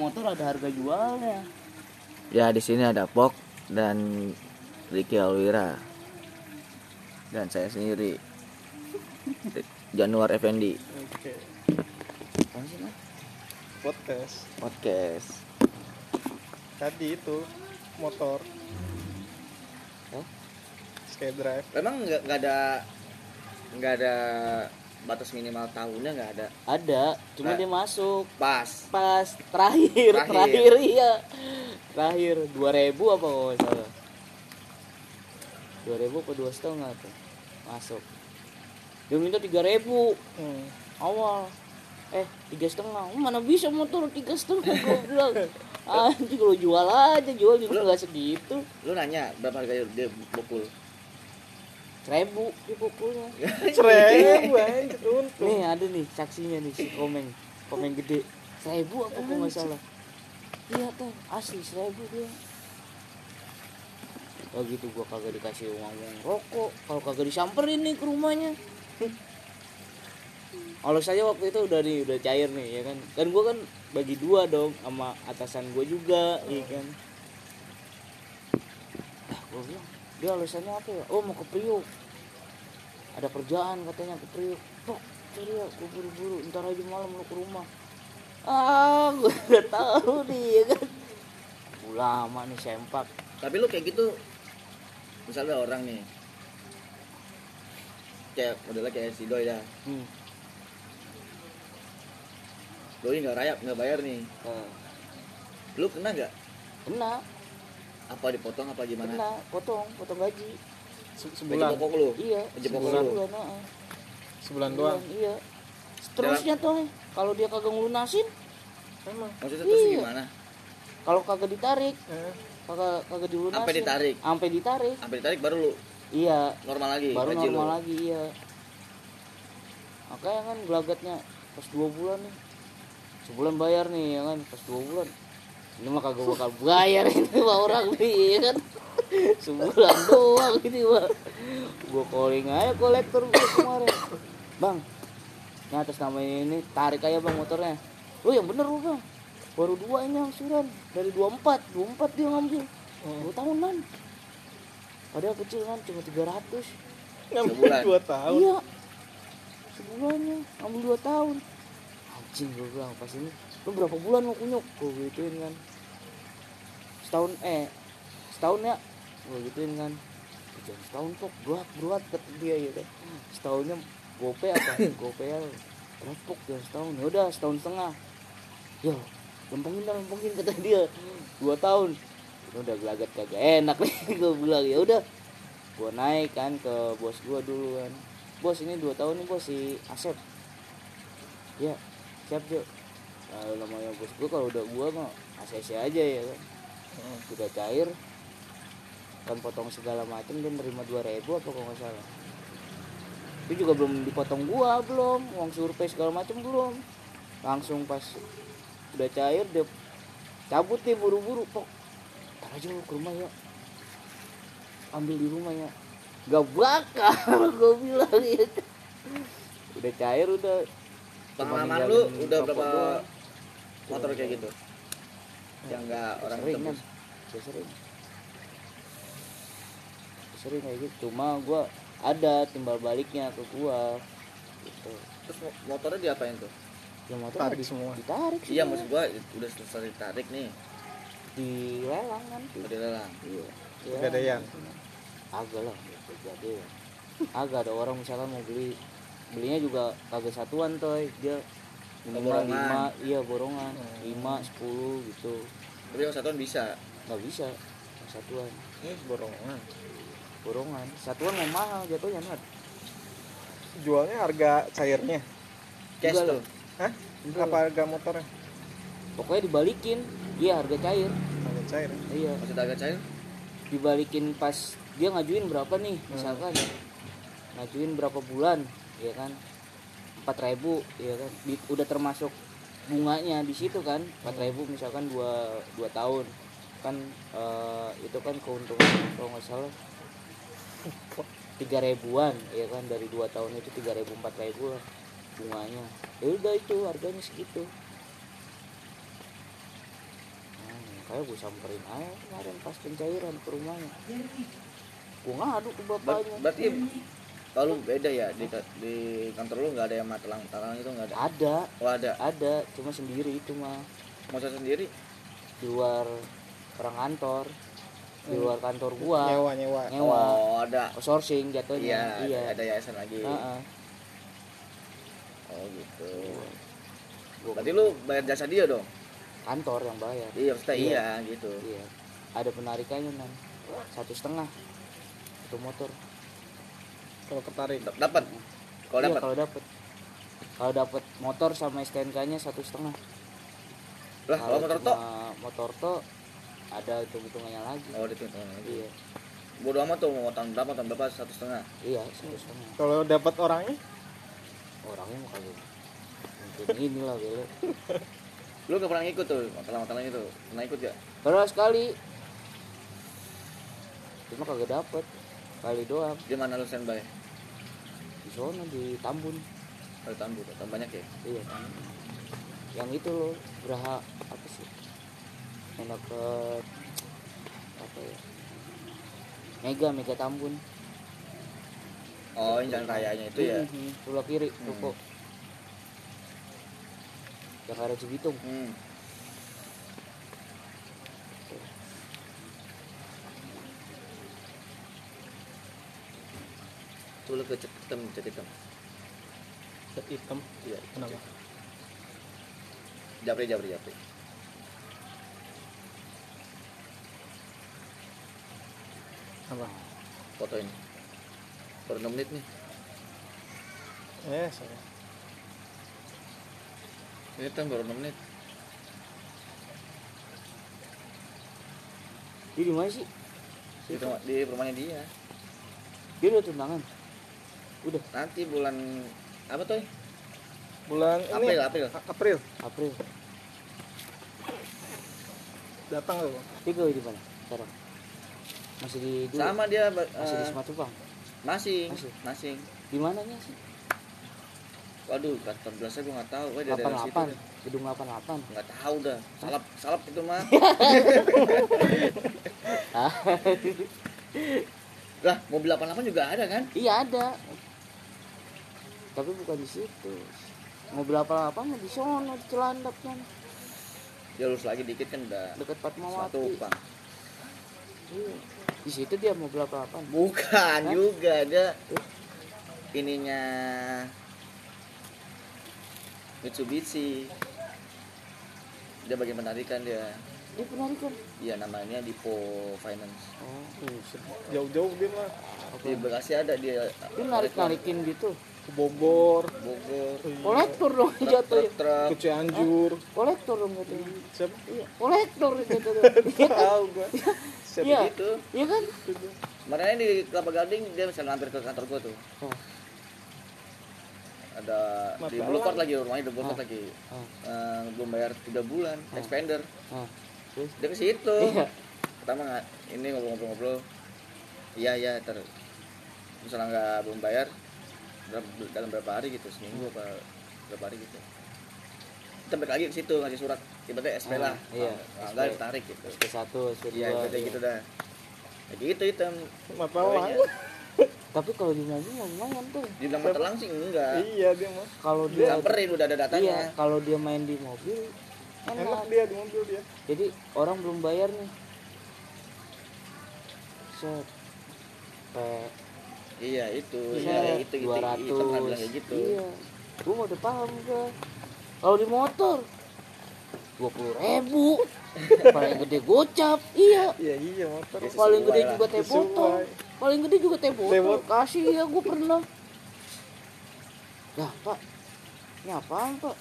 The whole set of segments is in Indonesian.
motor ada harga jualnya Ya di sini ada Pok dan Ricky Alwira dan saya sendiri Januar Effendi Oke. Mas? Podcast. podcast Tadi itu motor. Skate drive. emang nggak ada nggak ada batas minimal tahunnya nggak ada. Ada cuma Nah. dia masuk. pas. Pas terakhir Terakhir. terakhir, iya. Terakhir 2000 apa kalau nggak salah? 2000 apa dua setengah tuh? Masuk. Dia minta 3000 Hmm. awal. Eh tiga setengah. Mana bisa motor tiga setengah gue bilang. Anjing kalau jual aja jual juga nggak segitu. lu nanya berapa harga dia pukul seribu dipukulnya. Seribu anjir untung. nih ada nih saksinya nih si komeng. Komeng gede. Seribu apa kok nggak salah? Iya tuh. Asli seribu dia. Kalau gitu. Gua kagak dikasih uang uang rokok. Kalau kagak disamperin nih ke rumahnya. Kalau saya waktu itu udah nih udah cair nih ya kan? Kan gua kan bagi dua dong sama atasan gua juga iya kan? Nah, gua bilang dia alasannya apa ya? Oh mau ke Priuk. Ada kerjaan katanya ke Priuk. Tok, cari ya gue buru-buru. Ntar aja malam lu ke rumah. Ah gue udah tahu nih ya kan? Udah lama nih sempak. Tapi lu kayak gitu misalnya orang nih kayak modelnya kayak si Doi dah. Hmm. Doi nggak rayap nggak bayar nih. Eh, lu kena nggak? Kena apa dipotong apa gimana? Kena potong potong gaji. Se- Sebulan. pokok lu? Iya. Pokok Sebulan. lu? Sebulan heeh. Sebulan doang. iya. Seterusnya tuh kalau dia kagak ngelunasin Emang. maksudnya terus Iya. gimana? Kalau kagak ditarik Eh, kagak kagak dilunasin. Sampai ditarik? sampai ditarik. Sampai ditarik baru lu? Iya. Normal lagi baru gaji normal lu lagi iya. Makanya kan gelagatnya pas dua bulan nih. Sebulan bayar nih ya kan? Pas dua bulan ini mah kagak bakal bayar ini mah orang nih ya kan? Sebulan doang ini mah. Gua calling aja kolektor gua kemarin. Bang ini atas nama ini tarik aja bang motornya. Oh yang bener lu bang. Baru dua ini angsuran dari 24 24 dia ngambil. Dua tahunan. Padahal kecil kan cuma 300 ngambil Sebulan. dua tahun. Iya. Sebulannya ambil dua tahun. Anjing gue bilang pas ini lu berapa bulan mau kunyuk? Gue gituin kan. Setahun eh setahun ya. Gue gituin kan. Jangan setahun kok berat berat kata dia ya kan. Setahunnya gope apa? gope ya. Repok jangan setahun. Ya udah setahun setengah. Yo, lempengin dah lempengin kata dia. Dua tahun. Udah gelagat kagak enak nih gue bilang ya udah gua naik kan ke bos gua dulu kan bos ini dua tahun nih bos si Asep ya siap Jo nah, namanya bos gua kalau udah gua mah ACC aja ya kan. Udah cair kan potong segala macam dia nerima dua ribu apa kalau nggak salah. Itu juga belum dipotong gua belum. Uang survei segala macam belum. Langsung pas udah cair dia cabut nih buru-buru pok ntar aja lu ke rumah ya. Ambil di rumah ya. Gak bakal gue bilang gitu udah cair udah. Pengalaman lu udah berapa doang. Motor kayak gitu. Yang nggak orang sering kan tebus Udah sering. Sering kayak gitu. Cuma gua ada timbal baliknya ke gua gitu. Terus mo- motornya diapain tuh? Ya motor Tarik di- semua. ditarik iya maksud gua udah selesai ditarik nih. Di lelang nanti udah lelang iya Pegadaian. agak lah pegadaian agak ada orang misalkan mau beli. Belinya juga kagak satuan toy. Dia minimal Borongan. lima iya borongan Hmm. lima sepuluh gitu tapi yang satuan bisa nggak bisa satuan Ini borongan. borongan satuan mau mahal jatuhnya nat Jualnya harga cairnya. cash tuh. Hah? Enggak Apa harga motornya? pokoknya dibalikin iya harga cair Harga cair. iya maksud agak cair dibalikin pas dia ngajuin berapa nih Hmm. misalkan ngajuin berapa bulan ya kan empat ribu ya kan? Di- udah termasuk bunganya di situ kan empat ribu misalkan dua dua tahun. Kan eh, itu kan keuntungan kalau nggak salah tiga ribuan ya kan? Dari dua tahun itu tiga ribu empat ribu lah bunganya. Ya udah itu harganya segitu. Kayak gue samperin aja kemarin pas pencairan ke rumahnya. Gue ngadu ke bapaknya. Berarti kalau beda ya di di kantor lu nggak ada yang matelang matelang itu nggak ada? Ada. Oh ada. Ada cuma sendiri itu mah. Masa sendiri? Di luar orang kantor di luar kantor gua. Nyewa nyewa. Nyewa. Oh ada. Sourcing jatuhnya. Iya iya. ada, yayasan lagi. Heeh. oh gitu. Gua berarti lu bayar jasa dia dong? Kantor yang bayar. Iya maksudnya Iya. iya gitu. Iya. Ada penarikannya nan. Satu setengah. Satu motor kalau ketarik. Dapat? Kalau Iya, dapat? kalau dapat kalau dapat motor sama STNK nya satu setengah. Lah kalau motor cuma motor to ada hitung hitungannya lagi. Oh itu lagi. Iya. Bodo amat tuh mau tahun berapa tahun berapa satu setengah. Iya satu setengah. Kalau dapat orangnya? Orangnya mau kagak. Mungkin inilah bele lu gak pernah ngikut tuh matalang-matalang itu pernah ikut gak pernah sekali. Cuma kagak dapet. Kali doang. Di mana lu standby di sana di Tambun. Tambur tambah banyak ya? Iya Tambun. yang itu loh Graha apa sih? Yang deket apa ya? Mega Mega Tambun. Oh ini jalan rayanya itu ya? Mhm, sebelah kiri Hmm. ruko yang ada Cibitung. Hmm. Lu ke cet hitam, cet hitam. cat hitam Iya. kenapa Japri, japri, japri. apa Foto ini. Baru 6 menit nih. eh saya Ini kan baru 6 menit. dia di mana sih Di, rumah, di rumahnya dia. dia udah tunangan udah Nanti bulan apa tuh? bulan April, ini April. April April datang loh gawe di mana sekarang masih di dulu Sama dia masih di eh, Sematupang masing, Masih. masing. di mananya sih Waduh, kantor belasnya gue nggak tahu. Gue dari situ. 88 gedung 88 Nggak tahu dah. Salap, salap itu mah. ah lah, mobil 88 juga ada kan? iya ada tapi bukan di situ mobil apa apa di sono di Cilandak kan Ya lurus lagi dikit kan udah dekat Fatmawati satu iya. di situ dia mobil apa apa Bukan Hah? juga ada ininya Mitsubishi. Dia bagian penarikan dia. dia penarikan Iya namanya Dipo Finance. oh Buset, jauh-jauh dia mah Di Bekasi ada dia. dia narik narikin gitu ke Bogor Bogor. kolektor dong truk. ke Cianjur kolektor dong jatuhnya siapa iya kolektor gitu tahu gua siapa Iya. Gitu. iya kan Kemarin di Kelapa Gading dia bisa mampir ke kantor gua tuh. Oh. Ada di Masalah. Blue Court lagi rumahnya di Blue Court Ah. lagi. Ah. Eh, belum bayar 3 bulan, Ah. expander. terus Dia ke situ. iya Pertama ini ngobrol-ngobrol. Iya iya ter misalnya nggak belum bayar dalam- dalam berapa hari gitu seminggu apa berapa hari gitu. Kita balik lagi ke situ ngasih surat. Tiba-tiba SP Ah, lah. Iya, nah, SP. nggak ditarik gitu. SP1 SP2 iya gitu gitu dah. Ya gitu hitam Mapalang tapi kalau di mobil mah lumayan tuh. Dibilang mata langsing enggak. Iya dia mah kalau dia samperin udah ada datanya. Iya kalau dia main di mobil enak. Enak dia di mobil dia. Jadi orang belum bayar nih. Set iya itu. Set, iya itu gitu. 200 hitam kan bilang kayak gitu. Iya. Gua mau udah paham gua. Kalau di motor dua puluh ribu. Paling gede gocap iya. Iya iya motor. Ya, paling gede lah. juga teh botol. Paling gede juga teh botol. Kasih ya gua pernah. Ya pak. Ini apaan pak?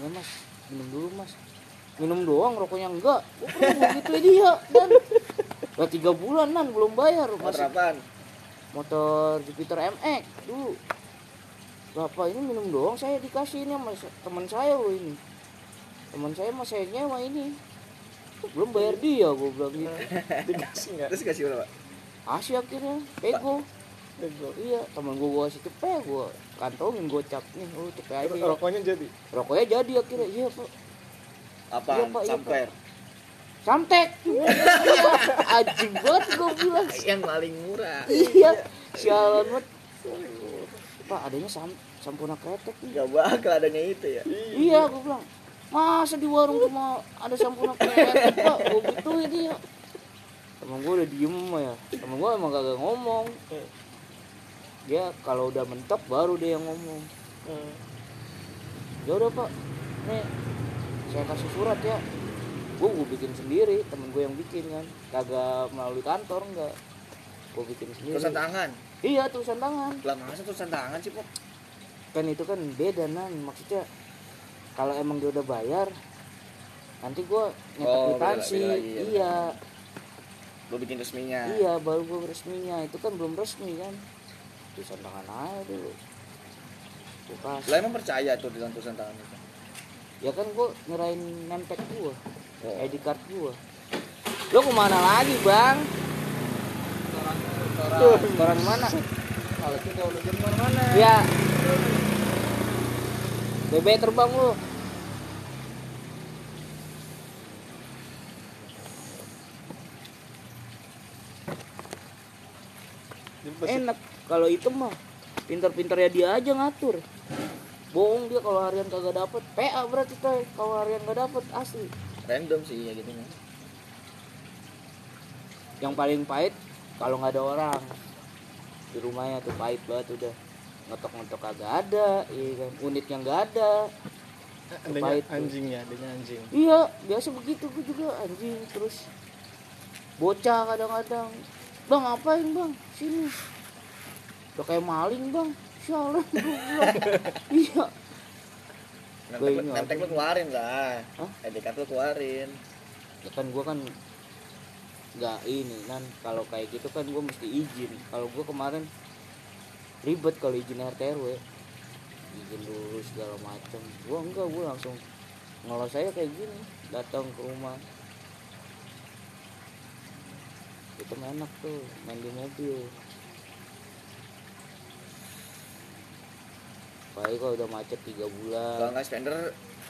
Ya mas? Minum dulu mas. Minum doang rokoknya enggak. Gua pernah begitu dia dan. Udah tiga bulanan belum bayar apaan motor Jupiter MX dulu Bapak ini minum doang saya dikasih ini sama teman saya loh ini. Teman saya mah saya nyewa ini. Belum bayar dia gue bilang gitu. Dikasih nggak? Terus kasih berapa? Kasih akhirnya pego Bego. iya teman gue gue kasih cepet gue kantongin gocap nih oh cepet aja. Ya. rokoknya jadi? Rokoknya jadi akhirnya iya pak. Apaan? Iya, Pak, iya, samtek anjing banget gue bilang. Yang paling murah. Iya. Sialan banget. Pak adanya sam sampurna kretek nih. Nggak bakal adanya itu ya? Iya gue bilang. Masa di warung cuma ada sampurna kretek pak? Gue gituin dia. Temen gue udah diem ya? Temen gue emang kagak ngomong. Dia kalau udah mentok baru dia yang ngomong. Hmm. ya udah pak. Nih saya kasih surat ya gue gue bikin sendiri temen gue yang bikin kan. Kagak melalui kantor enggak. Gue bikin sendiri. Tulisan tangan? Iya tulisan tangan. Lah masa tulisan tangan sih pok. Kan itu kan beda nan. Maksudnya kalau emang dia udah bayar nanti gue nyetak Oh, kwitansi. ya, iya. lu bikin resminya. Iya baru gue resminya. Itu kan belum resmi kan. Tulisan tangan aja dulu. Lah emang percaya tuh dengan tulisan tangan itu? Ya kan gue nyerahin nempel gue oh. ID card gue lo ke mana lagi bang? Setoran mana? Kalau kita udah Jerman mana? ya. BB terbang lu. Enak. Kalau itu mah pinter-pinternya dia aja ngatur. Bohong dia kalau harian kagak dapet. PA berarti kalau harian gak dapet asli random sih ya gitu yang paling pahit kalau nggak ada orang. Di rumahnya tuh pahit banget udah. Ngetok-ngetok kagak ada iya kan. Unitnya nggak ada. Adanya Pahit tuh. anjing ya, adanya anjing. iya biasa begitu gue juga anjing terus. Bocah kadang-kadang. Bang ngapain bang? Sini. Udah kayak maling bang. Sialan iya Nemtek, Gua lu- nemtek lu keluarin lah. Hah? ID card lu keluarin. Ya kan gue kan nggak ini kan kalau kayak gitu kan gue mesti izin. Kalau gue kemarin ribet kalau izin RT RW izin dulu segala macam gue enggak gue langsung ngelos saya kayak gini. Datang ke rumah. Itu enak tuh main di mobil Apalagi kalau udah macet tiga kalau bulan nggak spender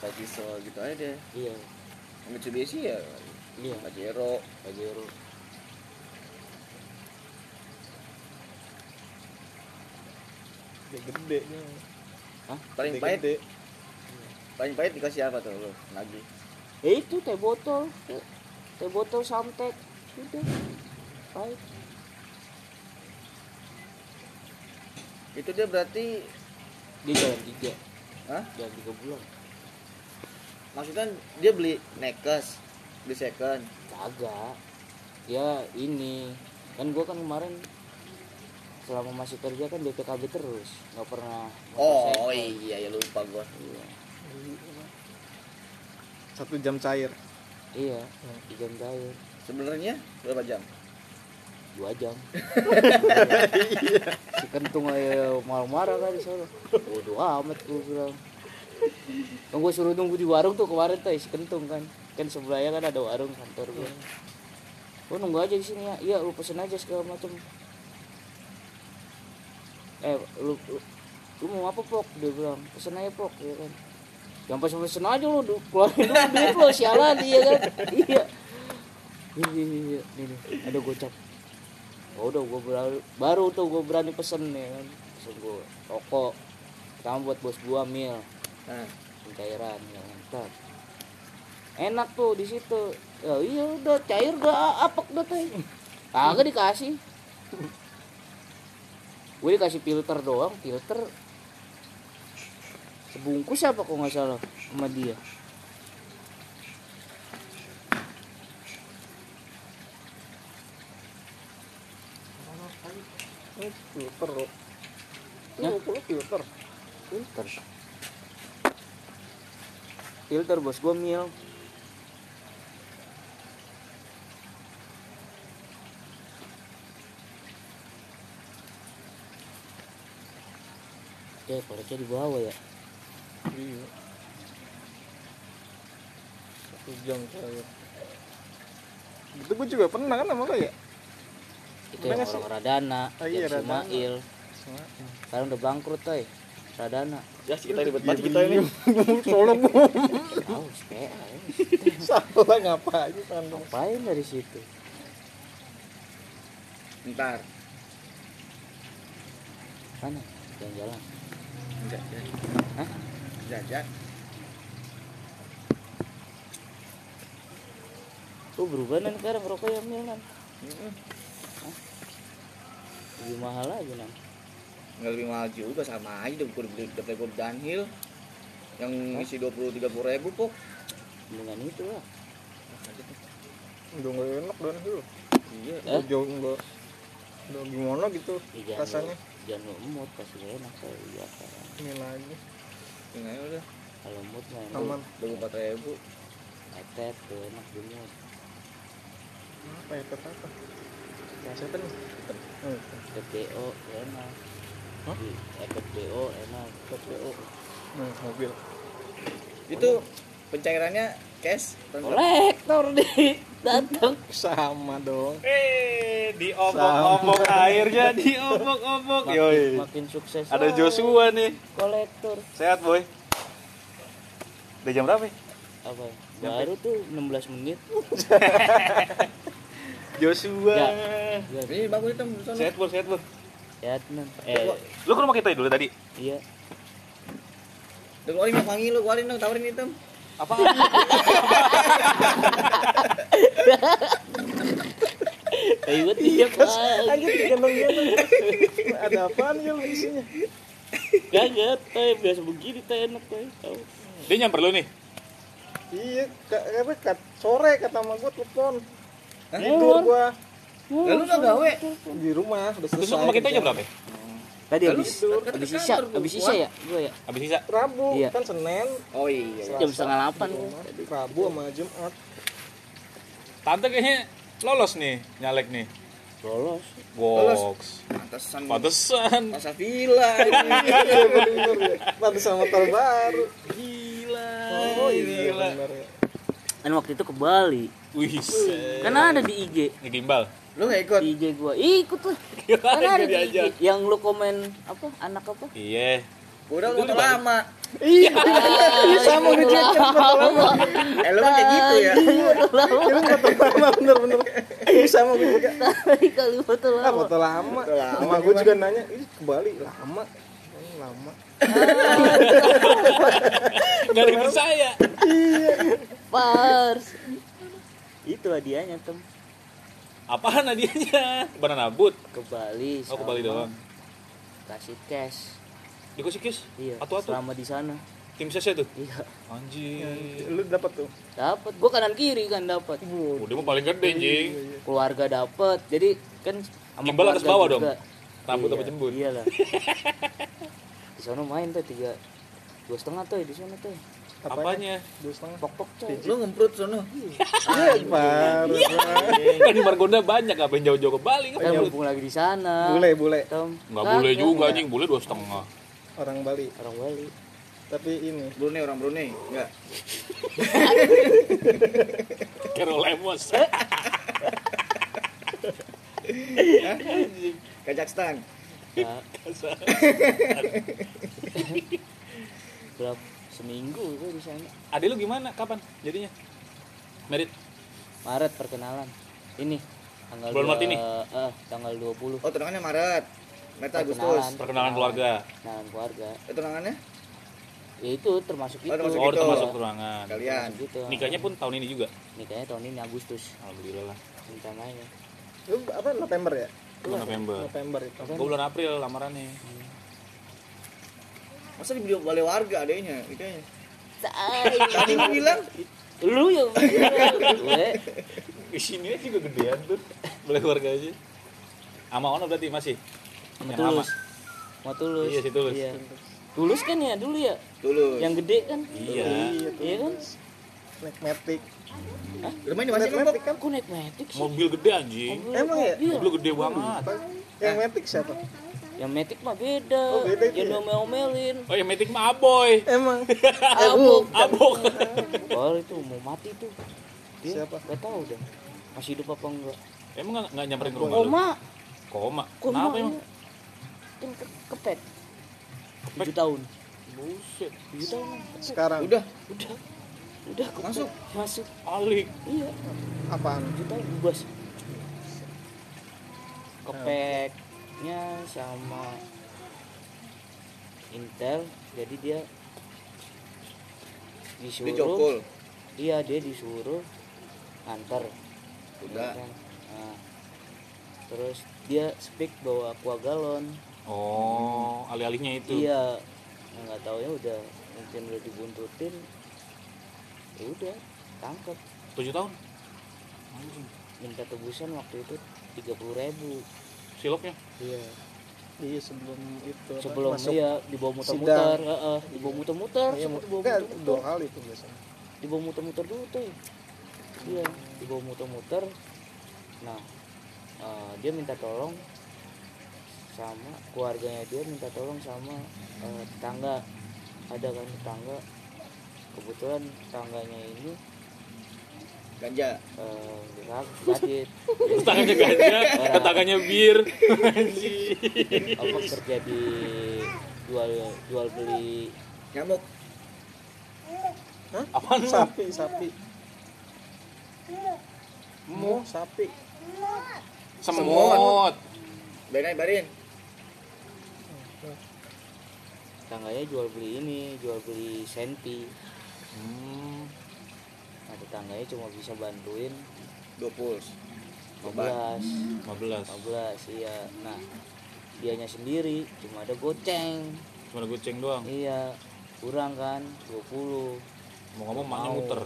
kayak diesel gitu aja deh. Iya. Mitsubishi ya iya. Pajero Pajero gede. Nih. paling Gede, pahit. gede. paling pahit dikasih apa tuh lu lagi. Ya itu teh botol. Teh, teh botol samtek udah. Baik itu dia berarti dia jalan tiga. Hah? jalan tiga bulan. Maksudnya dia beli nekes beli second. Kagak. Ya ini. Kan gua kan kemarin selama masih kerja kan BPKB terus. Nggak pernah oh, iya ya lupa gua. Iya. Satu jam cair. iya tiga jam cair. Sebenarnya berapa jam dua jam. Si kentung aja marah-marah kan di sana. Bodoh amat gue bilang. Kan gue suruh nunggu di warung tuh kemarin tuh si kentung kan. Kan sebelahnya kan ada warung kantor gue lu nunggu aja di sini ya. Iya lu pesen aja segala macam. Eh lu, lu lu mau apa pok? Dia bilang pesen aja pok ya kan. Yang pas pesen aja lu du- keluarin dulu duit lu sialan iya kan. Iya iya iya iya. Nih, nih, ada gocap oh udah gue baru, baru tuh gue berani pesen nih kan. Pesen gue rokok pertama buat bos gua mil. Nah. Cairan ya mantap. Enak tuh di situ. Ya iya udah cair udah apek udah teh kagak dikasih. Gue dikasih filter doang filter. Sebungkus apa kok nggak salah sama dia filter loh. Ya? Tuh, lu filter. filter filter bos gue mil Oke, koreknya di bawah ya. Iya. Satu jam cair. Itu gue juga pernah kan sama lo ya? Itu yang sih? orang Radana, Oh iya, yang Radana. Ismail. Sama. Sekarang udah bangkrut, toy. sadana Ya kita ribet banget kita ini. Soalnya tahu SPA ya. salah ngapain kan ngapain dari situ Ntar. mana yang jalan Jajan. Hah? Jajan. oh berubah nih sekarang rokok yang mil nan Mm-mm. Lebih mahal aja nan Nggak lebih mahal juga sama aja udah gue beli udah gue downhill. Yang isi dua puluh tiga puluh ribu kok. dengan itu lah udah nggak enak dan itu Iya. Eh? jauh nggak udah gimana gitu jangan rasanya. jangan lu emut pasti gak enak kalau biasa ini lagi. Tinggal udah. Kalau emut mah aman. Dua puluh empat ribu. etet tuh enak di emut apa ya tetap apa kasetan nih oh, BO enak Hah? Di BO BO nah, mobil Itu pencairannya cash. kolektor deh datang sama dong Eh, diobok-obok airnya, diobok-obok. makin, Yoi. makin sukses Ada. Joshua nih. kolektor Sehat, boy. Udah jam berapa? ya? apa baru tuh 16 menit Joshua. Ya. Ini bagus itu di sana. Sehat, sehat, ya nan eh Lu ke rumah kita dulu tadi. iya Udah keluarin yang panggil lu, keluarin dong, tawarin hitam. Apa? ribet dia pak anjir gendong-gendong ada apaan ya lu isinya Kagak, teh biasa begini teh enak teh. Dia nyamper lu nih. iya apa kat sore kata sama gua telepon Hah? tidur gua Lalu udah gawe. di rumah udah Terus selesai lu rumah kita jam berapa? ya? Tadi habis tidur. habis Kan sisa, habis sisa ya? Gua ya. Habis sisa. Rabu Iya. kan Senin Oh iya. Jam setengah delapan. Rabu sama Jumat Tante kayaknya lolos nih, nyalek nih. Lolos. Box. Pantesan. Pantesan. Masa villa ini. iya ya pantes sama motor baru Gila. oh iya Gila. bener ya Kan waktu itu ke Bali. Wih. Kan ada di IG. Ini gimbal. Lu gak ikut? Di IG gua. Ikut tuh. Kan ada di IG. Yang lu komen apa? Anak apa? Iya. Udah lu udah lama. iya iya sama gitu ya Lama. Eh lu kan kayak gitu ya. kira motor lama bener bener iya sama gua juga Kali foto ah lama. foto lama Foto lama sama gua juga nanya ih ke Bali lama Hmm, lama Gak ada percaya. Pars. Itu hadiahnya tem Apaan hadiahnya? Banana boot. ke Bali. Oh, ke Bali doang. Kasih cash. Dikasih kis. Iya. Atu-atu. Selama di sana. Tim sesnya tuh. Iya. Anjing. lu dapat tuh Dapat. Gua kanan kiri kan dapat. Waduh. Udah mah paling gede, anjing. keluarga dapet jadi kan sama Gimbal atas bawah juga. dong? Rambut iya, apa jembut? iya lah di sana main tuh tiga dua setengah tuh di sana tuh Apanya? dua setengah. Pok pok tuh Lu ngemprut sono. iya baru Kan di Margonda banyak apa yang jauh-jauh ke Bali kan? Mumpung lagi di sana. Bule bule. Tem. Enggak boleh juga anjing, boleh dua setengah. orang Bali. Orang Bali. Tapi ini. Brunei orang Brunei. Enggak. Kero lemos. Kazakhstan. ya, berapa seminggu tuh di sana Adik lu gimana? Kapan jadinya? Merit. Maret perkenalan ini tanggal Bulan Maret ini? eh, tanggal 20 Oh, tunangannya Maret. Maret Agustus. Perkenalan. Perkenalan keluarga. perkenalan keluarga Eh, tunangannya? ya itu termasuk itu termasuk Oh, gitu. termasuk ruangan. Kalian. Termasuk gitu Nikahnya pun tahun ini juga. nikahnya tahun ini Agustus Alhamdulillah lah. rencananya lu apa November ya Bulan November. November itu Gue bulan April lamarannya. Masa di video balai warga adanya? Tai. Tadi lu bilang lu yang Di sini juga gedean tuh. Boleh keluarga aja. Ama Ono berarti masih. Yang tulus mau tulus Iya, si Tulus. Iya. tulus kan ya dulu ya dulu. yang gede kan Iya. iya kan naik metik Rumahnya di mana sih naik lu, Pok? metik kan metik sih Mobil gede anjing. Mobil- Emang ya? mobil. Mobil gede banget. yang metik siapa yang metik mah beda. Oh, beda jangan ya? omel-omelin Oh, yang metik mah Aboy. emang? Abuk. Abok. oh itu mau mati tuh. Dia Siapa? gak tahu dah masih hidup apa enggak? Emang nggak nggak nyamperin ke rumah lu? koma. Koma. koma Kenapa emang? kan ke- kepet. Tujuh tahun. Buset. Tujuh tahun. Sekarang? Udah. Udah. Udah ke- Masuk? masuk. Alik iya. Apaan? Tujuh tahun. Bebas kepeknya sama Intel jadi dia dia disuruh cokol iya dia disuruh nganter. Udah. Ya kan? Nah, terus dia speak bawa aqua galon oh alih-alihnya itu? Iya. Nggak tahu ya udah mungkin udah dibuntutin. Ya udah tangkap tujuh tahun? Anjing minta tebusan waktu itu tiga puluh ribu silopnya iya. Iya sebelum itu apa, sebelum masuk iya dibawa muter-muter heeh, dibawa muter-muter iya sempat dibawa muter-muter dua kali itu biasanya. Dibawa muter-muter dulu tuh. Iya dibawa muter-muter. Nah eh, dia minta tolong sama keluarganya dia minta tolong sama eh, tetangga. Ada kan tetangga. Kebetulan tetangganya ini ganja. Eh gadget tetangganya ganja tetangganya bir. Anjing. Apa kerja di jual jual beli nyamuk. Apaan lu? sapi sapi. Mu sapi. Semut. Bayarin bayarin tetangganya jual beli ini jual beli senti. Hmm. Tetangganya cuma bisa bantuin dua puls 15 15 15 iya. Nah dianya sendiri cuma ada goceng. Cuma ada goceng doang? Iya kurang kan 20 mau ngomong maknya Mau. muter.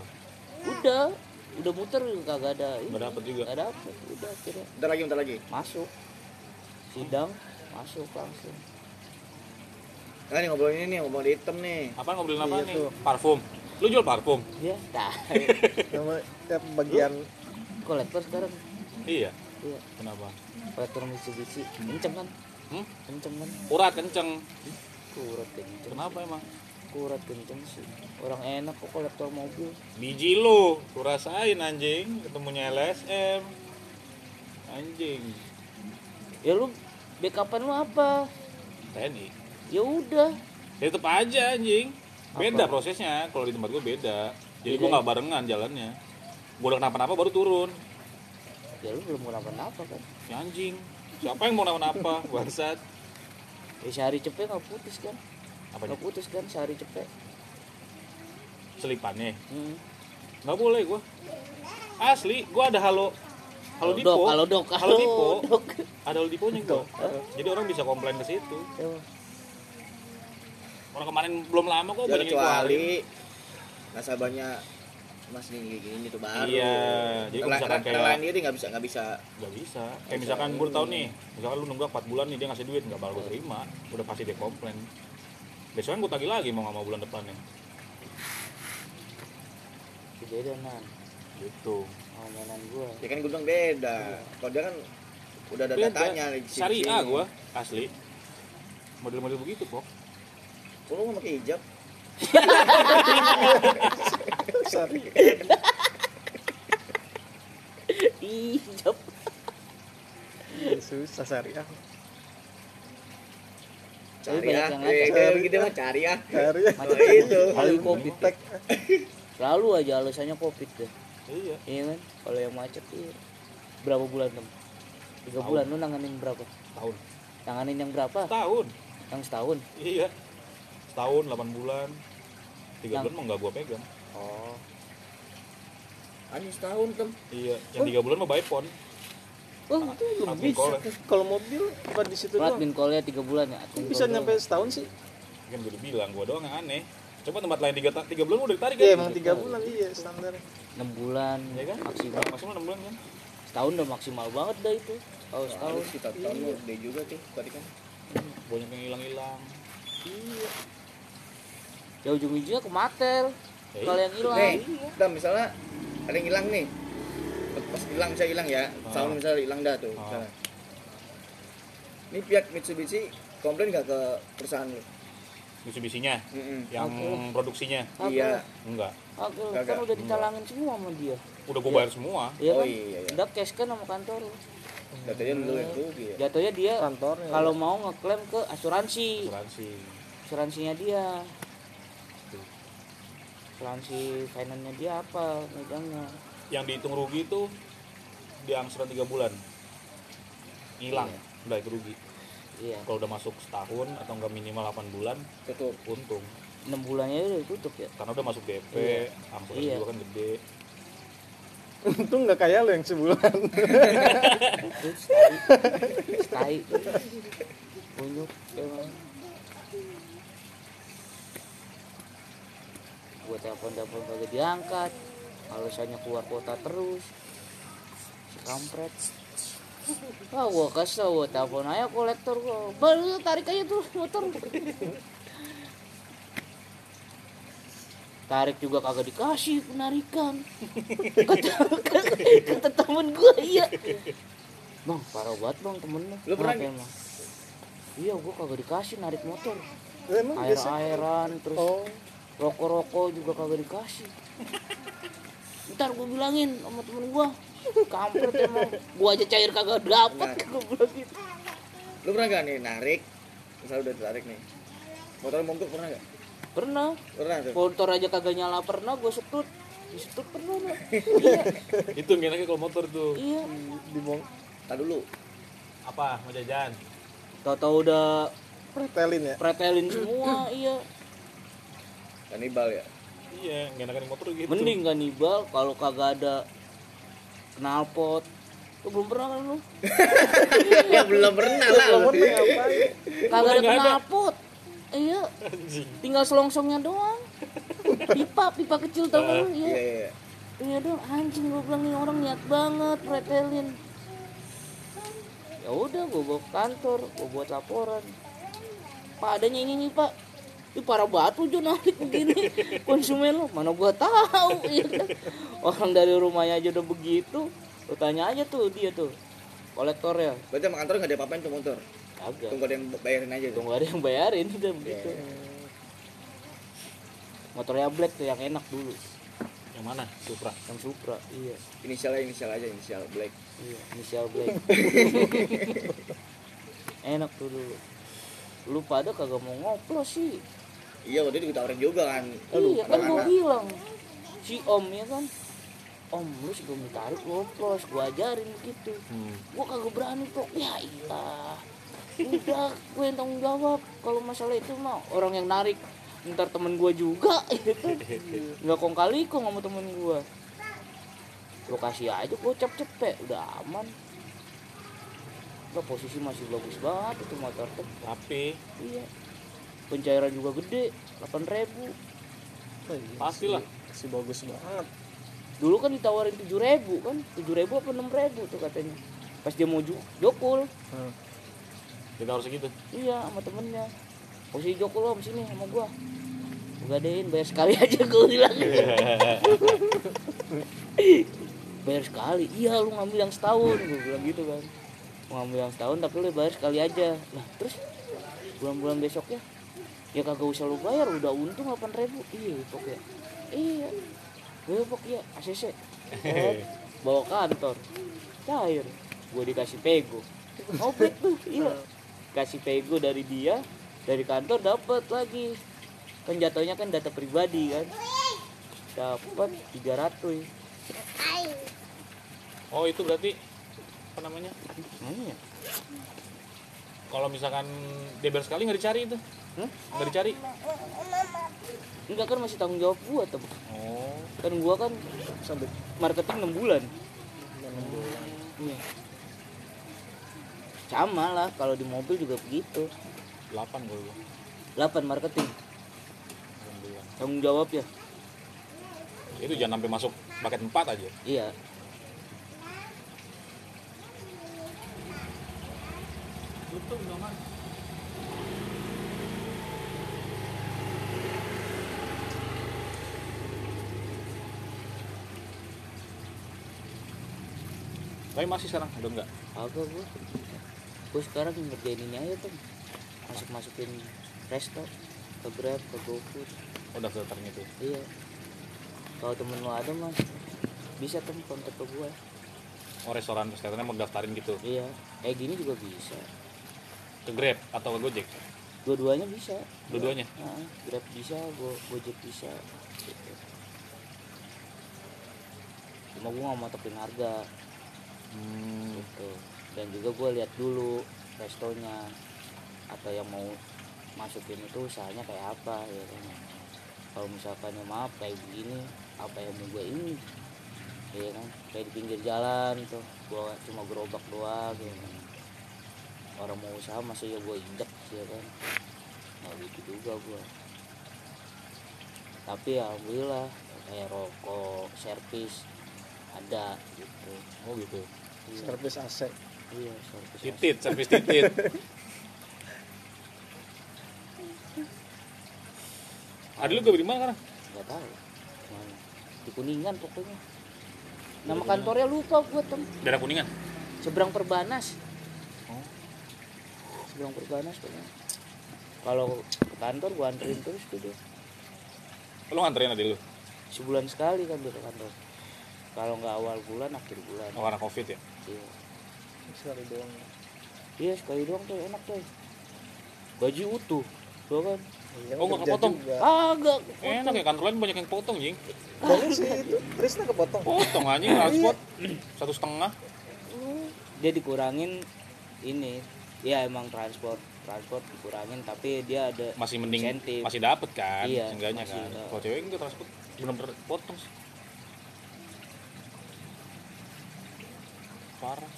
Udah udah muter kagak ada ini. Nggak dapet juga. nggak dapet udah akhirnya. Bentar lagi bentar lagi. Masuk. Sidang masuk langsung. Nah ngobrolin ini nih ngobrol di hitam nih. Apa ngobrolin apa Iya nih? tuh. parfum lu jual parfum? Ya tah nama ya, bagian. Kolektor sekarang. Iya. Iya. Kenapa? Kolektor Mitsubishi. Kenceng kan? Hmm? kenceng kan? Urat kenceng. Kurat kenceng kenapa emang? Kurat kenceng sih. Orang enak kok kolektor mobil. Biji lu lu rasain anjing. Ketemunya LSM anjing. Ya lu backupan lu apa? TNI ya udah. Ya tetep aja anjing beda Apa? prosesnya kalau di tempat gue beda. Jadi Beda gue ya? nggak barengan jalannya. Gue udah kenapa-napa baru turun. Ya lu belum kenapa-napa kan? Ya anjing. Siapa yang mau kenapa-napa? Bangsat. Ya sehari cepet nggak putus kan? Apa nggak putus kan? Sehari cepet. Selipannya. Hmm. nggak boleh gue asli gue ada halo halo dipo halo dok, halo halo dipo dok. ada halo diponya gue jadi orang bisa komplain ke situ. Ya, orang kemarin belum lama kok ya banyak yang kualin. kecuali nasabahnya mas ini kayak gini tuh baru Iya, jadi kalau misalkan kayak- lain diri nggak bisa nggak bisa Gak bisa. Kayak misalkan gue tahu nih, misalkan lu nunggak 4 bulan nih dia ngasih duit nggak bakal gue terima, udah pasti dia komplain. Besoknya gue tagih lagi mau nggak mau bulan depannya. beda nan Gitu. mainan gua ya kan gue bilang beda kalau dia kan udah ada Beda. datanya di sini. Syariah gue asli. Model-model begitu kok. Kok lu nggak pakai hijab? Sorry. Ih jawab Iya, susah syariah cari kayak gitu mah cari ya syariah Macam Oh, itu. kali covid selalu aja alasannya covid deh. Iya. iya kan? Kalau yang macet iya berapa bulan tem? Tiga Tahun. bulan lu nanganin berapa? Tahun. nanganin yang berapa? Tahun. yang setahun? Iya. Setahun, 8 bulan. Tiga bulan mau nggak gue pegang. oh anjing setahun tem Iya. Yang tiga bulan mau bayar pon. oh itu bisa call ya. kalau mobil apa di situ doang admin call-nya tiga bulan ya admin bisa nyampe setahun sih Kan gue udah bilang, gue doang yang aneh. Coba tempat lain tiga, tiga bulan udah ditarik iya kan? emang tiga bulan iya standar enam bulan Iya kan? maksimal Maksimal 6 bulan kan? setahun udah maksimal banget dah itu kalau setahun Harus kita tahun lu gede juga tuh tadi kan Banyak yang hilang-hilang. iya ya ujung-ujungnya ke matel Ya kalau iya. yang hilang nih dan misalnya ada yang hilang nih pas hilang saya hilang ya tahun Ah. misalnya hilang dah tuh misalnya. ini pihak Mitsubishi komplain nggak ke perusahaan lu Mitsubishi-nya, Mm-mm. yang Oke. produksinya. Kagak iya. Enggak. Lah. Kagak. kan udah ditalangin semua sama dia Udah gue Iya. bayar semua. Iya oh kan iya iya udah cash kan sama kantor datanya lu yang rugi ya jatuhnya dia kantornya kalau mau ngeklaim ke asuransi Asuransi. asuransinya dia asuransi finance-nya dia apa megangnya? Yang dihitung rugi itu di angsuran tiga bulan. Hilang Iya. udah itu rugi. Iya. Kalau udah masuk setahun atau enggak minimal 8 bulan tutup. untung. Enam bulannya udah ditutup ya? Karena udah masuk DP Iya. angsuran Iya. juga kan gede. Untung nggak kayak lo yang sebulan. itu sekali sekali unyuk emang buat telepon telepon kagak diangkat alasannya keluar kota terus si kampret Wah, gua kesel, gua telepon aja kolektor gua. Baru tarik aja tuh motor. Tarik juga kagak dikasih penarikan. Kata, kata, kata temen gua iya. Bang, parah banget bang temennya. Lu pernah emang? Iya, gua kagak dikasih narik motor. Emang biasa. Air-airan, terus Oh, rokok-rokok juga kagak dikasih. Ntar gua bilangin sama temen gua. Kampret emang. Gua aja cair kagak dapet. Gua bilang gitu. lu pernah gak nih narik misal udah ditarik nih motor mogok pernah gak Pernah. pernah tuh Motor aja kagak nyala pernah gua setut. Disetut pernah lah. iya, itu yang enaknya kalau motor tuh iya. di bong tak dulu apa mau jajan Tahu-tahu udah pretelin ya. pretelin semua, iya. Kanibal ya iya nggak enakan di motor gitu Mending kan nibal kalau kagak ada knalpot. Lu belum pernah kan lu? ya belum pernah lah nih ngapain? Kagak ada knalpot. Iya, tinggal selongsongnya doang. Pipa, pipa kecil tau kan lu? iya Iya. iya Iya dong, anjing gue bilang nih orang niat banget pretelin. Ya udah, gue bawa ke kantor, gue buat laporan. Pak adanya ini nih pak, ini parah banget lu Jo narik begini. Konsumen lu mana gua tahu ya kan? orang dari rumahnya aja udah begitu. Lu tanya aja tuh dia tuh kolektor ya. Berarti sama kantor gak ada apa-apain tuh motor? Kagak. Tunggu ada yang bayarin aja tuh. Tunggu ada yang bayarin udah begitu. Motornya black tuh yang enak dulu. Yang mana? Supra. Yang Supra iya. Inisialnya inisial aja inisial black. Iya, inisial Black. Enak tuh dulu. Lu pada kagak mau ngoplos sih. Iya waktu itu ditawarin juga kan iya kan gua anak-anak. bilang. Si Om ya kan. Om lu sebelum ditarik ngoplos, gua ajarin begitu. hmm. Gua kagak berani kok. Ya ilah. Udah, gue yang tanggung jawab. Kalau masalah itu mah orang yang narik ntar temen gua juga gitu. Nggak kong kali kong sama temen gua. Lu kasih aja gocap cepet, udah aman. Lah posisi masih bagus banget itu motor tuh. tapi Iya. Pencairan juga gede, 8000 pastilah Si bagus banget. Dulu kan ditawarin 7000 kan, 7000 apa 6000 tuh katanya. Pas dia mau jokul, Hmm. kita harus segitu iya sama temennya. Posisi jokul om sini sama gua. Gua gadein bayar sekali aja gua bilang. bayar sekali. Iya lu ngambil yang setahun gua bilang gitu kan. Mau ngambil yang setahun tapi lu bayar sekali aja. Lah terus bulan-bulan besoknya ya kagak usah lu bayar udah untung 8000 iya pok ya iya. Gue pok ya ACC Set, bawa kantor. Cair. Gue dikasih pego. Ngopet tuh iya. Kasih pego dari dia dari kantor dapat lagi. Kan jatuhnya kan data pribadi kan. Dapat 300 oh itu berarti apa namanya? Ya? kalau misalkan bayar sekali nggak dicari itu Hah? nggak dicari? Enggak kan masih tanggung jawab gua tuh oh. Kan gua kan Sampai marketing 6 bulan. Iya. Sama lah kalau di mobil juga begitu. 8 kalau gua. 8 marketing. Alhamdulillah. tanggung jawab ya. Itu jangan sampai masuk paket 4 aja. Iya. Tutup dong tapi masih sekarang udah enggak apa gua gua sekarang ngerjain ini aja tuh masuk masukin resto ke grab ke gofood. Oh, udah filternya tuh? Iya. Kalau temen lu ada mah bisa kan kontak ke gua. Oh restoran restorannya mau daftarin gitu? Iya. Kayak gini juga bisa. Ke Grab atau ke Gojek? Dua-duanya bisa. Dua-duanya? Nah, grab bisa go gojek bisa gitu. cuma gue nggak mau tepin harga Hmm. gitu. Dan juga gue lihat dulu restonya atau yang mau masukin itu usahanya kayak apa ya kan. Kalau misalkan ya maaf kayak begini apa yang mau gue ini ya kan. Kayak di pinggir jalan tuh gue cuma gerobak doang ya kan. Orang mau usaha masih ya gue injek ya kan. Nah gitu juga gue tapi ya alhamdulillah kayak rokok servis ada gitu. Oh gitu. Servis AC Iya, servis Titit, servis titit. Ada lu gue di mana sekarang? Gak tahu. Mana? Di Kuningan pokoknya. Nama kantornya lupa gua tem. Daerah Kuningan. Seberang Perbanas. Oh. Seberang Perbanas pokoknya. Kalau ke kantor gua anterin terus tuh dia. Lu nganterin adik lu? Sebulan sekali kan dia ke kantor. Kalau nggak awal bulan, akhir bulan. Oh, karena covid ya? Iya. sekali doang Iya, sekali doang tuh enak tuh. Gaji utuh. Tuh kan. Iya, Oh, nggak kepotong? Agak. Enak ya, kantor lain banyak yang potong, Jing. Bagus sih itu Trisna kepotong Potong anjing, transport. Satu setengah. Dia dikurangin ini. Ya emang transport transport dikurangin tapi dia ada Masih mending, Insentif. masih dapet kan, Iya, seenggaknya masih, kan. iya. Kalau cewek enggak transport, bener-bener potong sih. Parah.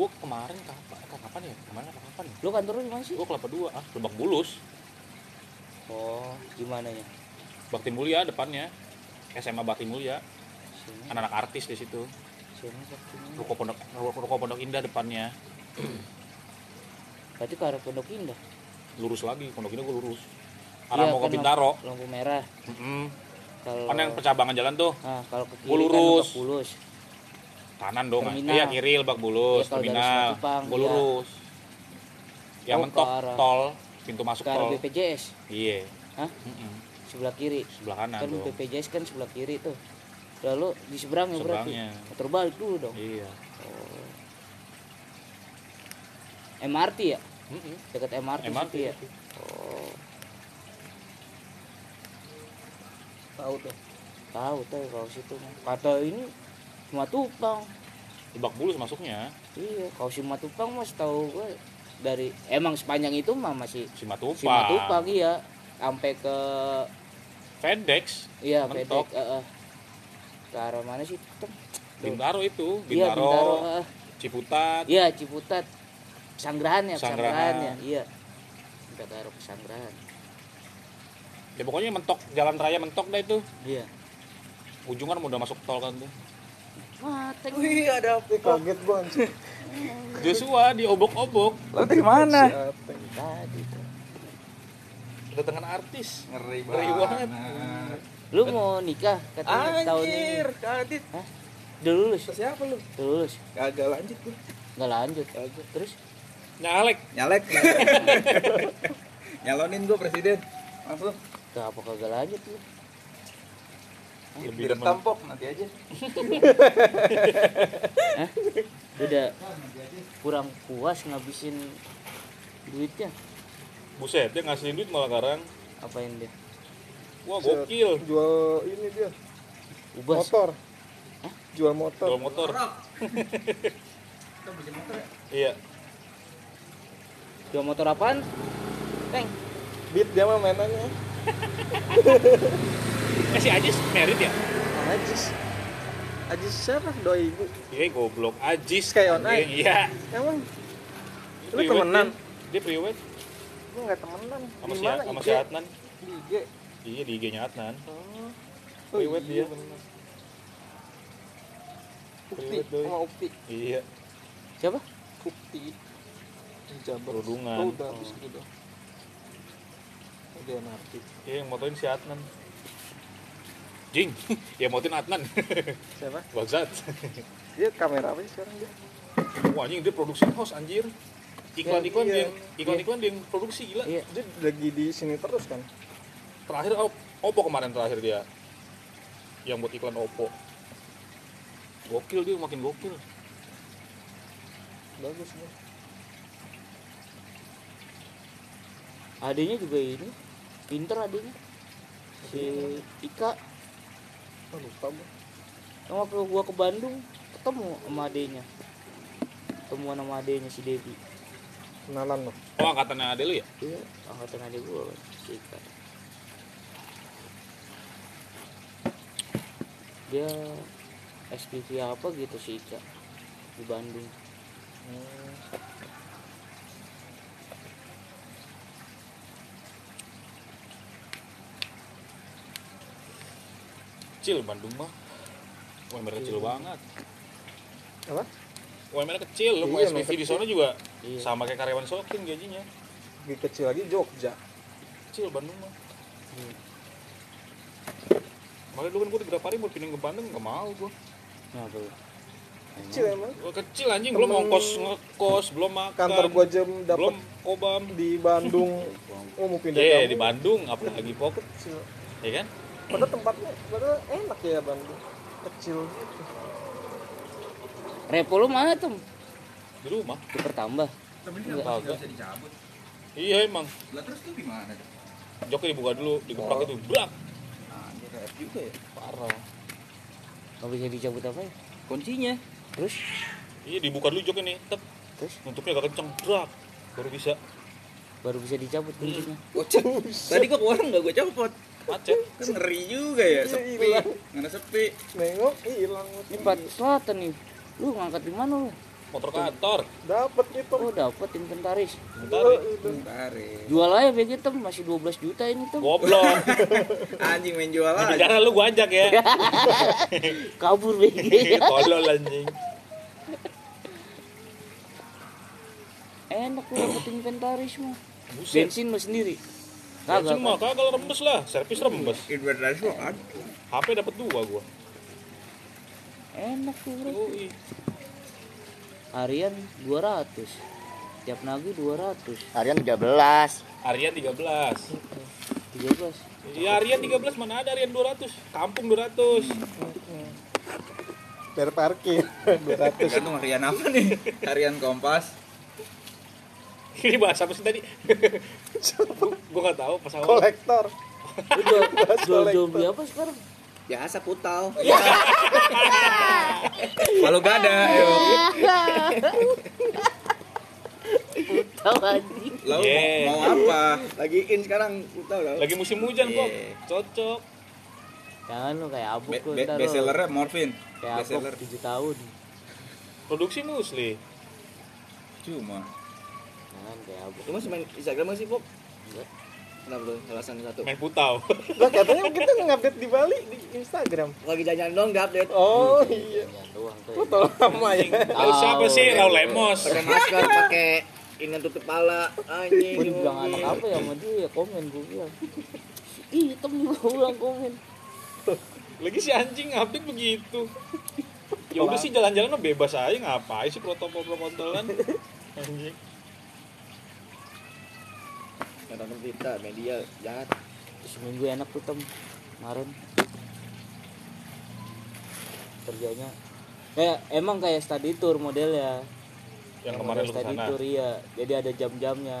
Gue kemarin kapan, kapan ya? Kemarin apa kapan ya? Lu kantor lu di mana sih? Gue kelapa dua, ah, Lebak Bulus. Oh, gimana ya? Bakti Mulia depannya. SMA Bakti Mulia. Anak-anak artis di situ. Ruko Pondok Ruko Pondok Indah depannya. Berarti ke arah Pondok Indah. Lurus lagi, Pondok Indah gue lurus. Arah Iya, mau ke kan Bintaro. Lampu merah. Mm-mm. Kalau Kan yang percabangan jalan tuh Nah, kalau ke kiri Gua lurus. kan Bulus. kanan dong. Terminal. Iya kiri Lebak Bulus, dari terminal. Simatupang, Gue iya. lurus. Yang Oh, mentok arah- tol, pintu masuk Ke tol. BPJS. Iya. Hah? Mm-mm. Sebelah kiri. Sebelah kanan Kan dong. BPJS kan sebelah kiri tuh. Lalu di seberang ya berarti. Seberangnya. Muter balik dulu dong. Iya. Oh. MRT ya? Mm-mm. Dekat MRT, MRT ya? itu. Oh, tahu tuh tahu tuh kalau situ mah. Kata ini Simatupang. Lebak Bulus masuknya Iya, kalau Simatupang mas tahu gue dari emang sepanjang itu mah masih Simatupang. Simatupang iya sampai ke FedEx, iya Mentok. Pedek eh, eh. ke arah mana sih Tem? Bintaro itu, Iya, Bintaro, Bintaro. eh. Ciputat. Iya, Ciputat. Pesanggerahan ya, pesanggerahan ya. Iya. Kita ke arah pesanggerahan. Ya pokoknya mentok jalan raya mentok dah itu. Iya. Ujung kan udah masuk tol kan tuh. Mata wih ada apa kaget gua Joshua diobok-obok. lo dari mana tadi. Kedatangan artis. ngeri Ngeri banget. Lu mau nikah katanya tahun ini. anjir kadit Udah lulus, siapa lu udah lulus. kagak lanjut gua Nggak lanjut. Terus Nyalek. nyalek nyalonin gua presiden langsung ke apa kagak lanjut lu? Lebih tampok nanti aja Hah? Udah kurang puas ngabisin duitnya. Buset, dia ngasih duit malah sekarang. Apain dia? Wah, gokil. jual ini dia Ubas. motor jual motor Jual motor. Iya. Jual motor apaan? Teng. beat dia mah mainannya Eh si Ajis merit ya? Ajis Ajis siapa doi ibu Iya, goblok. Ajis. Sky on. Iya. emang Lu Priwet temenan? Dia, dia priwet gua nggak temenan sama si, sama si Adnan. di IG Iya, di IG-nya Adnan. oh, Priwet iya, dia. bener. Ukti sama Ukti Iya, Siapa? Ukti Di Jabar Kerudungan. oh, udah habis udah udah narti iya yang motoin si Adnan. Jing, ya motoin Adnan. siapa Bangsat. dia kamera apa sih sekarang dia Wah, anjing dia produksi host anjir. Iklan-iklan Iya, dia, iya. iklan-iklan dia yang produksi gila. Iya. dia lagi di sini terus kan Terakhir Op- Oppo kemarin terakhir dia. Yang buat iklan Oppo. Gokil dia makin gokil. bagus nih adanya juga ini pinter adanya si Ika. Oh, lupa gua. Yang waktu gua ke Bandung ketemu sama adenya ketemuan sama adenya si Devi. Kenalan lo oh angkatannya ade lu ya? Iya angkatan adik gua si Ika. Dia SPV apa gitu si Ika di Bandung. Hmm. Kecil Bandung mah. UMR kecil banget. Apa? UMR kecil lu mau Iya, SPV di sana juga iya. sama kayak karyawan Sokin gajinya. Lebih kecil lagi Jogja. Kecil Bandung mah. Hmm. makanya dulu kan gue di Grapari mau pindah ke Bandung gak mau gue nah tuh. Kecil emang? Gua kecil anjing belum ongkos ngekos belum makan. kantor gua jam belum dapat kobam di Bandung. Oh mau pindah eh kampung. di Bandung apalagi pok kecil. Ya kan padahal tempatnya padahal enak ya Bandung kecil gitu Repo lu mana tuh di rumah dipertambah Tapi Enggak. kenapa Kagak. bisa dicabut? iya emang Lah terus tuh gimana? joknya dibuka dulu digeprak Oh. itu brak Nah, dia kayak juga ya. parah nggak bisa dicabut apa ya Kuncinya. terus iya dibuka dulu joknya nih tep terus nutupnya agak kenceng brak baru bisa baru bisa dicabut kuncinya Kocak. Tadi gua keluar enggak gua copot. Macet. Kan ngeri juga ya, Iya, sepi. hilang. Mana sepi. nengok hilang. Ini Pak Selatan nih. Lu ngangkat di mana lu? Motor kantor. Dapat gitu. Oh dapat inventaris. Bentar Oh, ya. itu. Tarik. jual aja BG tem masih 12 juta ini tem goblok. Anjing main jual aja. jalan lu gua ajak ya. Kabur BG tolol anjing. Enak lu dapet inventaris mah. Buset. Bensin mah sendiri kagak mah kan? kagak rembes lah. Servis rembes. Inventaris lo kan. HP dapat dua gua. Enak tuh bro. Harian 200 tiap nagi 200 Harian 13. Aryan 13 13 Iya Aryan 13 mana ada Aryan 200 Kampung 200 bayar parkir 200 Tergantung harian apa nih? Harian Kompas. Ini bahasa apa sih tadi? gua gak tahu pas awal kolektor jual jual, jual beli apa sekarang Biasa putau. Kalau gak ada, ayo. tahu anjing Lo Yeah. mau apa? Lagi in sekarang putau lo. Lagi musim hujan kok Iya. Cocok jangan lu kayak abuk Be be ntar lu. best sellernya Morfin. kayak abuk seller. 7 tahun Produksi musli Cuma. Jangan kayak abuk Lu masih main Instagram masih, Pop? Enggak. Kenapa tuh? Alasan satu. Main putau lah katanya kita ngupdate di Bali di Instagram Lagi jalan-jalan dong, gak update. oh iya jangan doang tuh foto lama ya Lu siapa sih? Raul Lemos Pakai masker, pakai ini yang tutup pala. Anjing. gue dibilang anak apa ya sama dia ya komen gue bilang ih hitam juga ulang komen Lagi si anjing update begitu Ya udah sih jalan-jalan mah bebas aja ngapain sih protokol-protokolan Anjing Nggak nonton berita, media jahat. seminggu enak tuh tem. Kemarin. Kerjanya. Kayak emang kayak study tour modelnya. Yang kemarin lu study ke sana tour iya. Jadi ada jam-jamnya.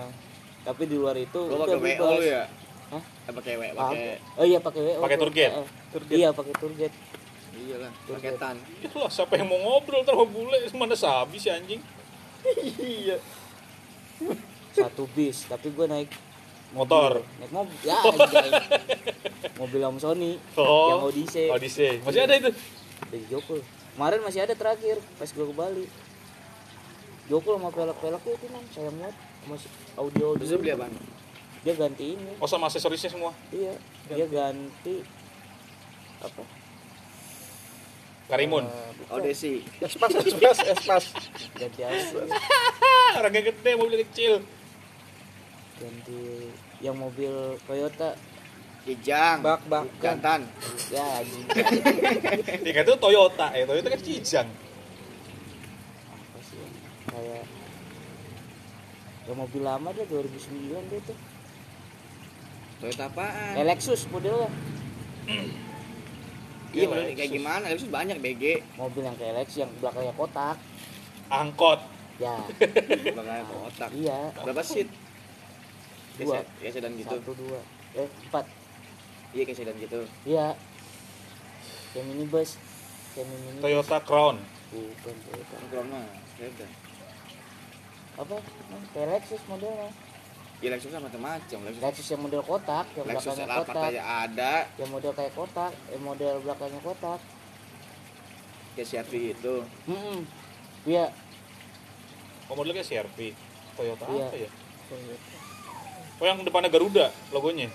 Tapi di luar itu udah pakai WO lu ya? Hah? Eh, pakai W, pakai Pakai. oh iya pakai WO Pakai tour guide? Eh, iya pakai tour guide. Iyalah, paketan. Ya lah siapa yang mau ngobrol sama bule Mana sabi si anjing. Iya. Satu bis tapi gue naik Motor. Naik mobil ya anjay. mobil om Sony yang Oh Odyssey. Odyssey. Masih ada itu? Dari Jokul kemarin masih ada terakhir pas gue ke Bali. Jokul sama pelak-pelaknya itu nang sayang banget. Masih audio lu beli apa? dia ganti ini. Oh sama aksesorisnya semua? Iya dia ganti apa? Karimun. Odesi. espas espas espas. Ganti apa Orangnya gede mobil kecil ganti yang mobil Toyota. Kijang. bak bak. Jantan. ya kata itu Toyota. Eh Toyota kan Kijang. Apa sih ya? kayak ya mobil lama dia 2009 dia tuh. Toyota apaan? kayak Lexus modelnya. Iya, bener, kayak gimana? Lexus banyak BG. mobil yang kayak Lexus yang belakangnya kotak. Angkot. Ya. Belakangnya kotak. Iya. Berapa seat Dua. kayak se- kayak sedan gitu. Satu dua. Eh empat. Iya kayak sedan gitu. Iya. Kayak minibus. Kayak mini Toyota Crown. Bukan Toyota. Crown mah sedan. Apa? Kayak Lexus modelnya. Ya Lexus kan macam-macam. Lexus Lexus yang model kotak yang Lexus belakangnya L4 kotak. aja ada. Yang model kayak kotak yang model belakangnya kotak. Kayak CRV itu hmm iya. Oh modelnya CRV Toyota Iya. apa ya oh yang depannya Garuda logonya.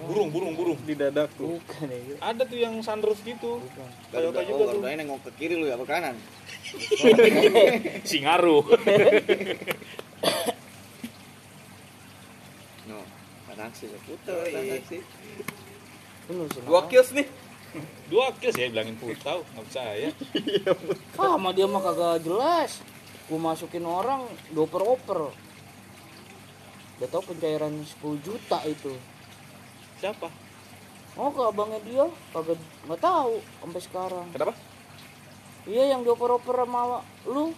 Burung burung burung. Di dadaku bukan ya itu ada tuh yang sunroof gitu. Bukan. Toyota Garuda, juga oh, tuh. Garudanya nengok ke kiri lu ya ke kanan? Singaru no taksi putar taksi bener sih dua kios nih. Dua kill ya bilangin putau nggak percaya ah sama dia mah kagak jelas. Gua masukin orang dioper oper udah tau pencairan 10 juta itu. Siapa? Oh ke abangnya dia. Kagak nggak tahu sampai sekarang. Kenapa? Iya yang dioper oper sama lu.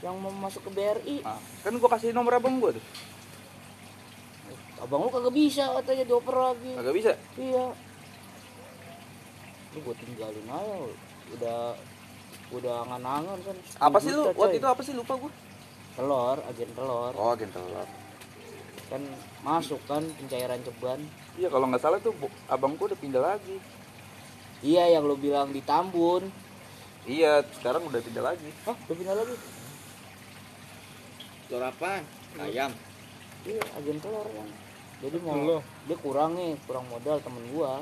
Yang mau masuk ke BRI Ah, kan gua kasih nomor abang gua tuh. Abang lu kagak bisa katanya dioper lagi. Kagak bisa? Iya. Lu gua tinggalin aja udah udah angan-angan kan. 10 apa sih lu? waktu itu apa sih? Lupa gua. Telur agen telur. Oh agen telur kan masuk kan pencairan ceban. Iya kalau nggak salah tuh bu- abang gua udah pindah lagi. Iya yang lu bilang di Tambun. Iya sekarang udah pindah lagi. Hah, udah pindah lagi? Telur apa ayam. Iya agen telur kan jadi mau Loh. dia kurang nih kurang modal temen gua.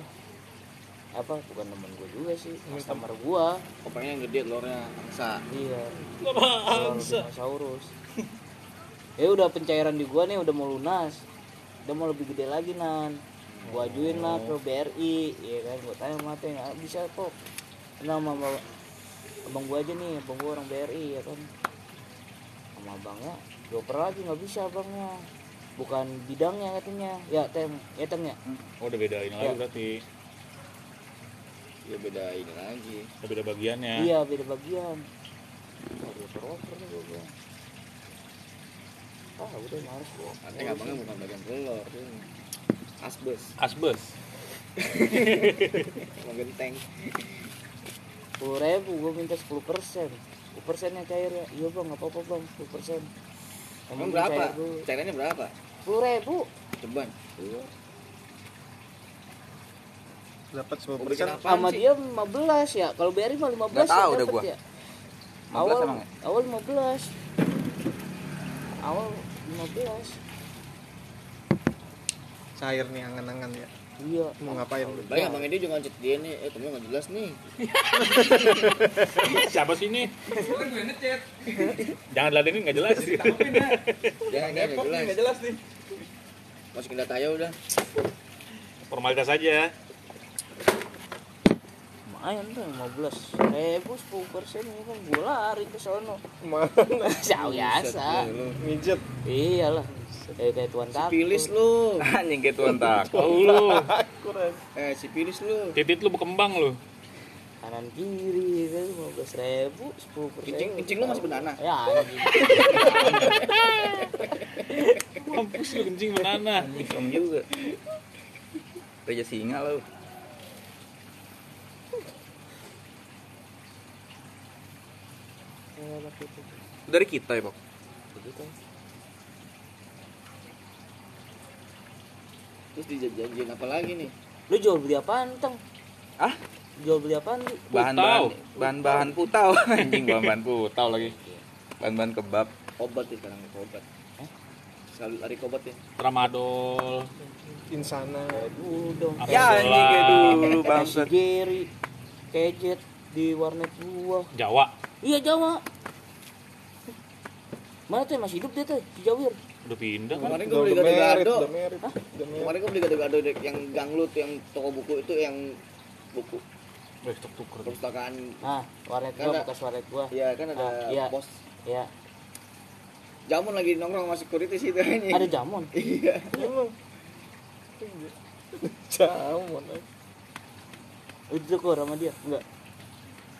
Apa bukan temen gua juga sih customer gua. Pengen yang gede telurnya angsa. Iya. Nggak telur bangsa dinosaurus ya udah pencairan di gua nih udah mau lunas. Udah mau lebih gede lagi nan. Gua ajuin lah ke BRI ya kan gua tanya sama Ateng, "Ah, bisa kok? Nama sama abang gua aja nih abang gua orang BRI ya kan. Sama abangnya dioper lagi nggak bisa abangnya. Bukan bidangnya katanya. Ya tem ya tem ya. Oh udah beda ini lagi Ya. berarti. Ya beda ini lagi. Udah beda bagiannya. Iya beda bagian. Oh, dioper oper nih gua ah udah males gua nanti abangnya bukan bagian telur asbes. Asbes? Mau genteng. Sepuluh ribu gue minta sepuluh persen. Sepuluh persennya cair ya. Iya bang nggak apa-apa bang sepuluh persen. Emang berapa? cairannya berapa? Sepuluh ribu. Ceban. Iya. Dapat bikin apa sama dia 15 ya. Kalau BRI mah 15 Nggak tahu ya dah dapet gua. ya. 15 awal emang ya? awal 15 awal 15 cair nih angan-angan ya. Iya. Mau ngapain? Lu Baik abang ini juga ngecek dia nih, eh temennya nggak jelas nih. siapa sih ini? Jangan ladenin nggak jelas. Jangan dia nggak jelas. jelas nih. Masukin data aja udah. formalitas aja lumayan tuh 15 ribu 10 persen ya kan gue lari ke sono. Mana Jauh biasa. Mijet. Iyalah. Kayak kayak tuan takut. Pilis lu. anjing kayak tuan tak lu Eh si Pilis lu. titit lu berkembang lu. Kanan kiri kan 15 ribu 10 persen. Kencing kencing lu masih banana. ya mampus lu kencing banana. Iseng juga. Raja singa lo Waktu itu. dari kita ya Begitu. Terus dijanjiin apa lagi nih? lu jual beli apaan teng? Ah jual beli apaan? Bahan-bahan bahan-bahan putau. anjing bahan-bahan putau lagi. Bahan-bahan kebab. Obat ya sekarang obat. Hah? Selalu lari ke obat ya. tramadol. Insana. Apa ya anjing kayak dulu bangsat. Gary kejet di warnet gua. Jawa iya Jawa. Mana tuh yang masih hidup dia tuh si Jawir? Udah pindah kan? Kemarin gue beli gado-gado. Kemarin gue beli gado-gado yang ganglut yang toko buku itu yang buku. Udah stok tuker. Perpustakaan nah warnet Kan gua ada- bekas warnet gua. Iya kan ada Ah, iya. pos ya jamun lagi nongkrong sama security situ anjing. ada jamon Iya. emang? Jamon itu kok sama dia enggak.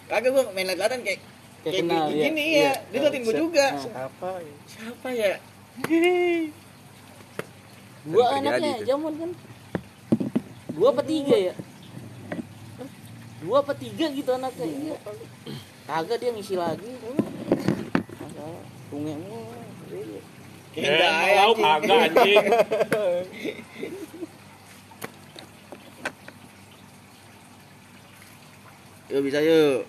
Kagak gue main lagatan kayak kayak kayak kenal gini, ya gini ya dia liatin gue juga Nah. Siapa? ya? siapa ya dua Dan terjadi anaknya itu. zaman kan dua apa tiga ya dua apa tiga gitu anaknya iya kagak dia ngisi lagi masalah tunge mulu Iya. Eh, Enggak, mau anjing. kagak anjing. yuk bisa yuk